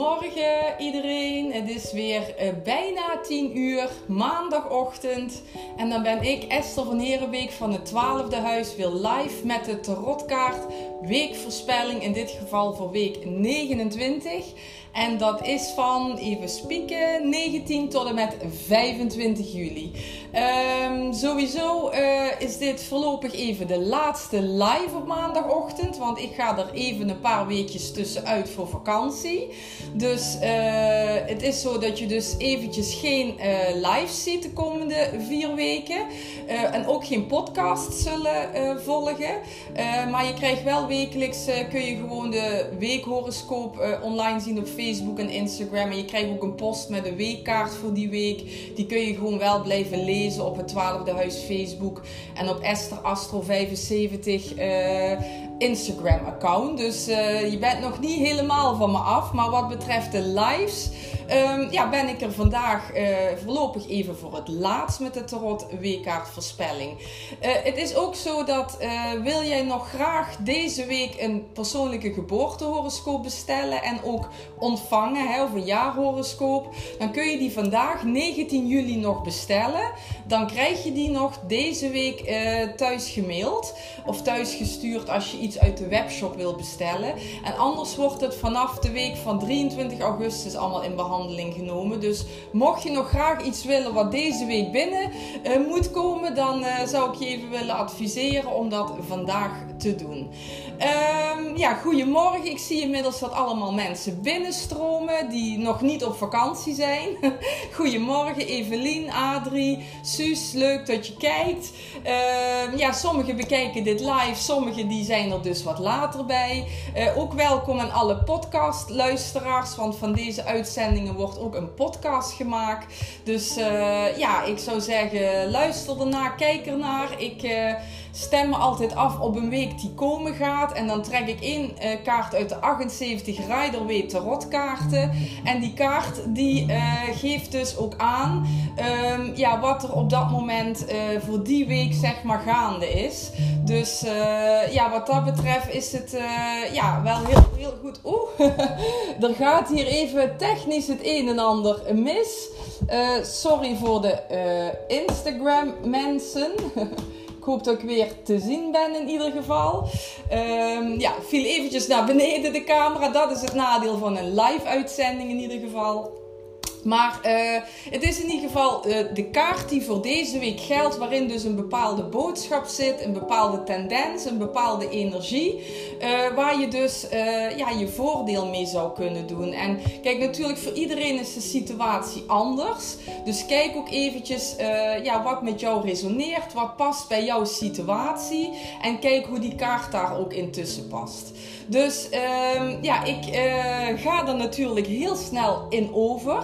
Goedemorgen iedereen. Het is weer uh, bijna 10 uur, maandagochtend. En dan ben ik, Esther van Herenbeek van het 12e huis, weer live met de tarotkaart weekvoorspelling. In dit geval voor week 29. En dat is van, even spieken, 19 tot en met 25 juli. Um, sowieso uh, is dit voorlopig even de laatste live op maandagochtend. Want ik ga er even een paar weekjes tussenuit voor vakantie. Dus uh, het is zo dat je dus eventjes geen uh, live ziet de komende vier weken. en ook geen podcast zullen volgen. maar je krijgt wel wekelijks, kun je gewoon de weekhoroscoop online zien op Facebook Facebook en Instagram. En je krijgt ook een post met een weekkaart voor die week. Die kun je gewoon wel blijven lezen op het 12e Huis Facebook. En op Esther Astro 75 uh, Instagram account. Dus uh, je bent nog niet helemaal van me af. Maar wat betreft de lives, um, ja, ben ik er vandaag uh, voorlopig even voor het laatst met de Tarot weekkaart voorspelling. Uh, het is ook zo dat wil jij nog graag deze week een persoonlijke geboortehoroscoop bestellen en ook ontvangen, hè, of een jaarhoroscoop, dan kun je die vandaag 19 juli nog bestellen. Dan krijg je die nog deze week thuis gemaild of thuis gestuurd als je iets uit de webshop wil bestellen. En anders wordt het vanaf de week van 23 augustus allemaal in behandeling genomen. Dus mocht je nog graag iets willen wat deze week binnen uh, moet komen, dan uh, zou ik je even willen adviseren om dat vandaag te doen. Um, ja, goedemorgen. Ik zie inmiddels dat allemaal mensen binnenstromen die nog niet op vakantie zijn. goedemorgen Evelien, Adrie, Suus. Leuk dat je kijkt. Uh, ja, sommigen bekijken dit live, sommigen die zijn er dus wat later bij. Uh, ook welkom aan alle podcastluisteraars, want van deze uitzendingen wordt ook een podcast gemaakt. Dus uh, ja, ik zou zeggen, luister ernaar, kijk ernaar. Ik stem me altijd af op een week die komen gaat. En dan trek ik één uh, kaart uit de 78 Rider Tarot kaarten. En die kaart die uh, geeft dus ook aan um, ja, wat er op dat moment uh, voor die week zeg maar gaande is. Dus ja, wat dat betreft is het ja, wel heel, heel goed. Oeh, er gaat hier even technisch het een en ander mis. sorry voor de Instagram mensen. Ik hoop dat ik weer te zien ben in ieder geval. Um, ja, viel eventjes naar beneden de camera. Dat is het nadeel van een live uitzending in ieder geval. Maar uh, het is in ieder geval uh, de kaart die voor deze week geldt, waarin dus een bepaalde boodschap zit, een bepaalde tendens, een bepaalde energie, uh, waar je dus ja, je voordeel mee zou kunnen doen. En kijk, natuurlijk voor iedereen is de situatie anders. Dus kijk ook eventjes ja, wat met jou resoneert, wat past bij jouw situatie en kijk hoe die kaart daar ook intussen past. Dus um, ja, ik ga er natuurlijk heel snel in over.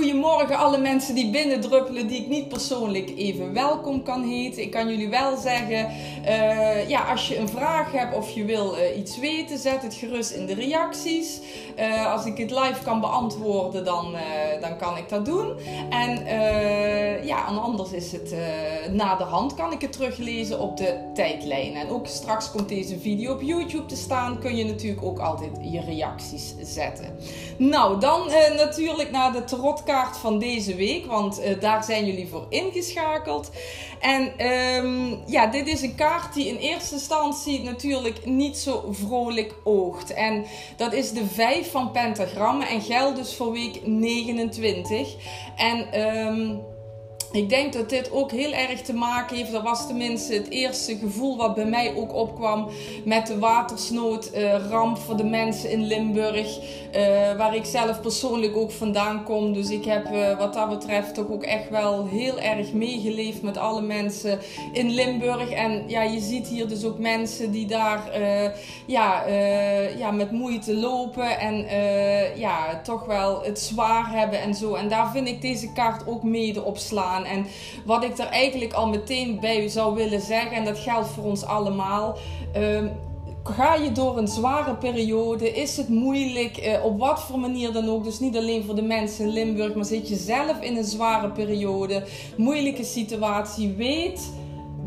Goedemorgen alle mensen die binnendruppelen die ik niet persoonlijk even welkom kan heten. Ik kan jullie wel zeggen, uh, ja, als je een vraag hebt of je wil uh, iets weten, zet het gerust in de reacties. Uh, als ik het live kan beantwoorden, dan, dan kan ik dat doen. En ja, anders is het na de hand, kan ik het teruglezen op de tijdlijn. En ook straks komt deze video op YouTube te staan, kun je natuurlijk ook altijd je reacties zetten. Nou, dan natuurlijk naar de tarot kaart van deze week, want uh, daar zijn jullie voor ingeschakeld. En um, ja, dit is een kaart die in eerste instantie natuurlijk niet zo vrolijk oogt. En dat is de 5 van pentagrammen en geldt dus voor week 29. En um, ik denk dat dit ook heel erg te maken heeft. Dat was tenminste het eerste gevoel wat bij mij ook opkwam met de watersnoodramp uh, voor de mensen in Limburg. Uh, waar ik zelf persoonlijk ook vandaan kom. Dus ik heb uh, wat dat betreft toch ook echt wel heel erg meegeleefd met alle mensen in Limburg. En ja, je ziet hier dus ook mensen die daar ja, ja, met moeite lopen. En ja, toch wel het zwaar hebben en zo. En daar vind ik deze kaart ook mede op slaan. En wat ik er eigenlijk al meteen bij zou willen zeggen, en dat geldt voor ons allemaal. Uh, ga je door een zware periode? Is het moeilijk? Uh, op wat voor manier dan ook. Dus niet alleen voor de mensen in Limburg, maar zit je zelf in een zware periode, moeilijke situatie. Weet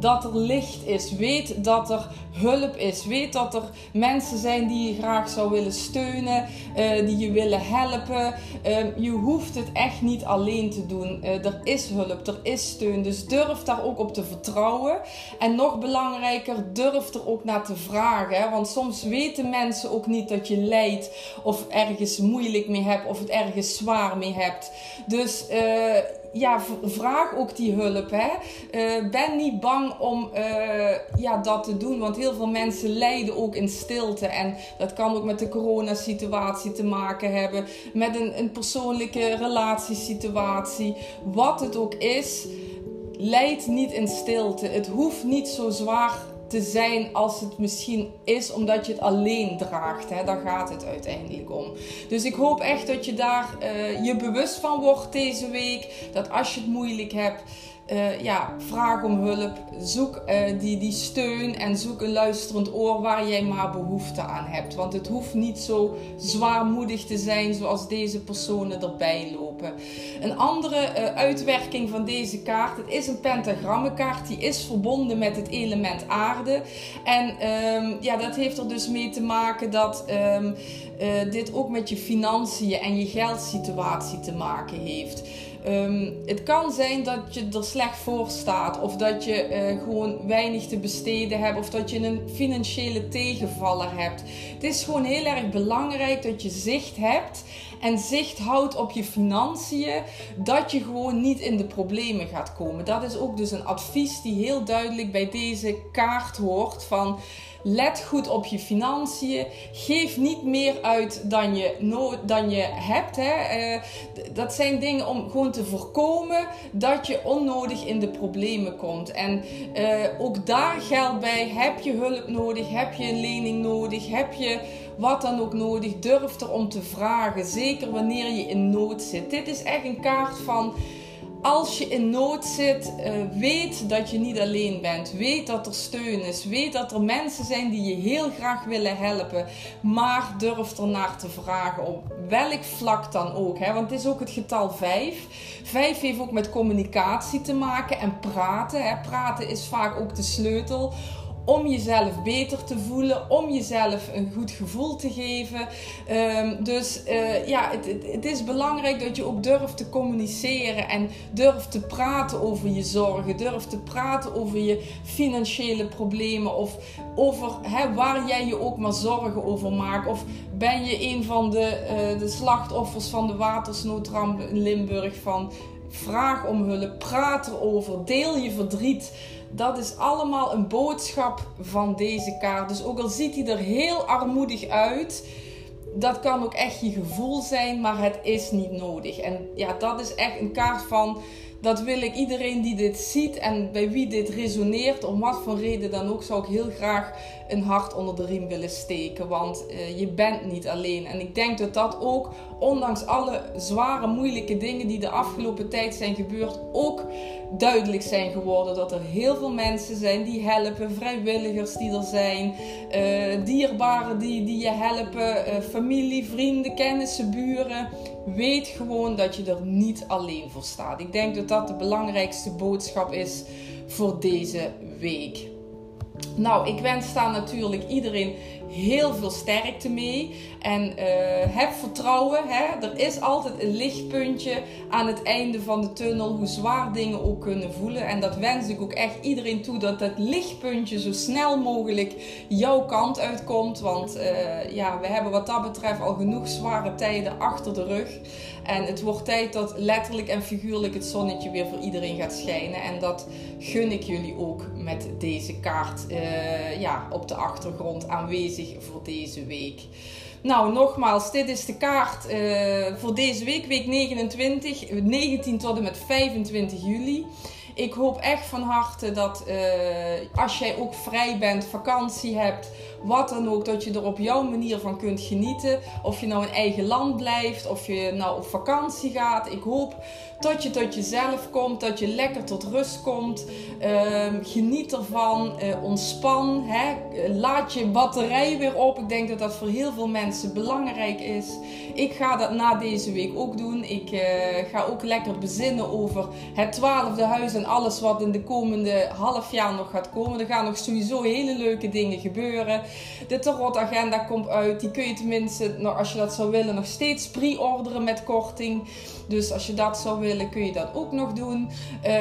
dat er licht is. Weet dat er hulp is. Weet dat er mensen zijn die je graag zou willen steunen, uh, die je willen helpen. Uh, je hoeft het echt niet alleen te doen. Uh, er is hulp, er is steun. Dus durf daar ook op te vertrouwen. En nog belangrijker, durf er ook naar te vragen. Want soms weten mensen ook niet dat je lijdt of ergens moeilijk mee hebt of het ergens zwaar mee hebt. Dus uh, ja, vraag ook die hulp. Hè. Uh, ben niet bang om uh, ja, dat te doen. Want heel veel mensen lijden ook in stilte. En dat kan ook met de coronasituatie te maken hebben. Met een, een persoonlijke relatiesituatie. Wat het ook is. Leid niet in stilte. Het hoeft niet zo zwaar te zijn als het misschien is, omdat je het alleen draagt. Hè? Daar gaat het uiteindelijk om. Dus ik hoop echt dat je daar uh, je bewust van wordt deze week. Dat als je het moeilijk hebt uh, ja, vraag om hulp. Zoek uh, die, die steun en zoek een luisterend oor waar jij maar behoefte aan hebt. Want het hoeft niet zo zwaarmoedig te zijn zoals deze personen erbij lopen. Een andere uh, uitwerking van deze kaart, het is een pentagrammenkaart, die is verbonden met het element aarde. En um, ja, dat heeft er dus mee te maken dat um, dit ook met je financiën en je geldsituatie te maken heeft. Um, het kan zijn dat je er slecht voor staat, of dat je uh, gewoon weinig te besteden hebt, of dat je een financiële tegenvaller hebt. Het is gewoon heel erg belangrijk dat je zicht hebt en zicht houdt op je financiën, dat je gewoon niet in de problemen gaat komen. Dat is ook dus een advies die heel duidelijk bij deze kaart hoort van Let goed op je financiën. Geef niet meer uit dan je, nood, dan je hebt. Hè. Uh, dat zijn dingen om gewoon te voorkomen dat je onnodig in de problemen komt. En uh, ook daar geldt bij: heb je hulp nodig? Heb je een lening nodig? Heb je wat dan ook nodig? Durf erom te vragen. Zeker wanneer je in nood zit. Dit is echt een kaart van als je in nood zit, uh, weet dat je niet alleen bent. Weet dat er steun is. Weet dat er mensen zijn die je heel graag willen helpen. Maar durf er naar te vragen op welk vlak dan ook. Want het is ook het getal 5. 5 heeft ook met communicatie te maken en praten. Praten is vaak ook de sleutel om jezelf beter te voelen, om jezelf een goed gevoel te geven. Um, dus uh, ja, het, het, is belangrijk dat je ook durft te communiceren en durft te praten over je zorgen, durft te praten over je financiële problemen of over waar jij je ook maar zorgen over maakt. Of ben je een van de, uh, de slachtoffers van de watersnoodramp in Limburg van vraag om hulp, praat erover, deel je verdriet dat is allemaal een boodschap van deze kaart. Dus ook al ziet hij er heel armoedig uit, dat kan ook echt je gevoel zijn, maar het is niet nodig. En ja, dat is echt een kaart van. Dat wil ik iedereen die dit ziet en bij wie dit resoneert, om wat voor reden dan ook, zou ik heel graag een hart onder de riem willen steken. Want uh, je bent niet alleen. En ik denk dat dat ook, ondanks alle zware, moeilijke dingen die de afgelopen tijd zijn gebeurd, ook duidelijk zijn geworden. Dat er heel veel mensen zijn die helpen, vrijwilligers die er zijn, uh, dierbaren die, die je helpen, uh, familie, vrienden, kennissen, buren. Weet gewoon dat je er niet alleen voor staat. Ik denk dat dat de belangrijkste boodschap is voor deze week. Nou, ik wens daar natuurlijk iedereen heel veel sterkte mee. En uh, heb vertrouwen. Hè? Er is altijd een lichtpuntje aan het einde van de tunnel. Hoe zwaar dingen ook kunnen voelen. En dat wens ik ook echt iedereen toe. Dat dat lichtpuntje zo snel mogelijk jouw kant uitkomt. Want uh, ja, we hebben wat dat betreft al genoeg zware tijden achter de rug. En het wordt tijd dat letterlijk en figuurlijk het zonnetje weer voor iedereen gaat schijnen. En dat gun ik jullie ook met deze kaart uh, ja, op de achtergrond aanwezig voor deze week. Nou, nogmaals, dit is de kaart uh, voor deze week, week 29, 19 tot en met 25 juli. Ik hoop echt van harte dat uh, als jij ook vrij bent, vakantie hebt, wat dan ook, dat je er op jouw manier van kunt genieten. Of je nou in eigen land blijft, of je nou op vakantie gaat. Ik hoop dat je tot jezelf komt, dat je lekker tot rust komt. Ehm, geniet ervan, uh, ontspan, hè? laat je batterij weer op. Ik denk dat dat voor heel veel mensen belangrijk is. Ik ga dat na deze week ook doen. Ik uh, ga ook lekker bezinnen over het twaalfde huis en alles wat in de komende half jaar nog gaat komen. Er gaan nog sowieso hele leuke dingen gebeuren. De tarotagenda komt uit. Die kun je tenminste, nou, als je dat zou willen, nog steeds pre-orderen met korting. Dus als je dat zou willen, kun je dat ook nog doen. Uh,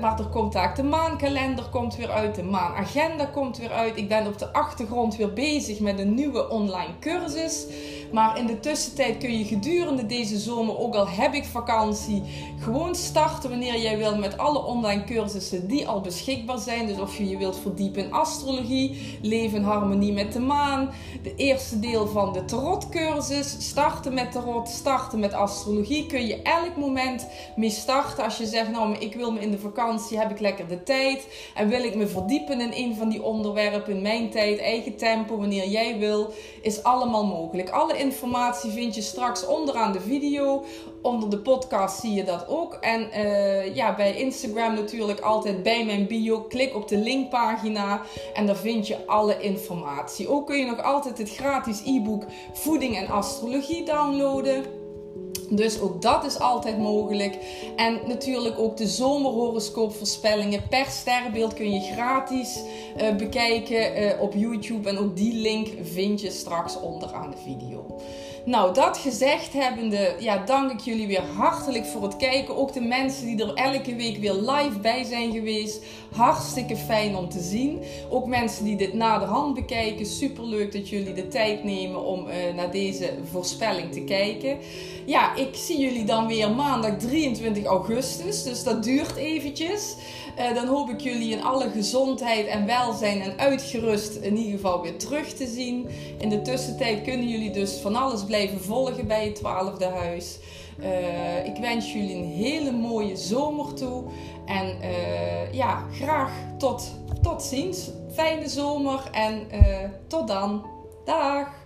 maar er komt ook de maankalender komt weer uit. De maanagenda komt weer uit. Ik ben op de achtergrond weer bezig met een nieuwe online cursus. Maar in de tussentijd kun je gedurende deze zomer, ook al heb ik vakantie, gewoon starten wanneer jij wil met alle online cursussen die al beschikbaar zijn. Dus of je je wilt verdiepen in astrologie, leven in harmonie met de maan. De eerste deel van de tarotcursus, starten met tarot, starten met astrologie, kun je elk moment mee starten. Als je zegt, nou ik wil me in de vakantie, heb ik lekker de tijd en wil ik me verdiepen in een van die onderwerpen in mijn tijd, eigen tempo, wanneer jij wil, is allemaal mogelijk. Alle informatie vind je straks onderaan de video. Onder de podcast zie je dat ook. En uh, ja, bij Instagram natuurlijk altijd bij mijn bio. Klik op de linkpagina en daar vind je alle informatie. Ook kun je nog altijd het gratis e-book Voeding en Astrologie downloaden. Dus ook dat is altijd mogelijk. En natuurlijk ook de zomerhoroscoopvoorspellingen per sterrenbeeld kun je gratis uh, bekijken uh, op YouTube. En ook die link vind je straks onderaan de video. Nou, dat gezegd hebbende, ja, dank ik jullie weer hartelijk voor het kijken. Ook de mensen die er elke week weer live bij zijn geweest. Hartstikke fijn om te zien. Ook mensen die dit naderhand bekijken. Super leuk dat jullie de tijd nemen om uh, naar deze voorspelling te kijken. Ja, ik zie jullie dan weer maandag 23 augustus. Dus dat duurt eventjes. Uh, dan hoop ik jullie in alle gezondheid en welzijn en uitgerust in ieder geval weer terug te zien. In de tussentijd kunnen jullie dus van alles blijven volgen bij het twaalfde huis. Uh, ik wens jullie een hele mooie zomer toe. En uh, ja, graag tot, tot ziens. Fijne zomer en tot dan. Dag!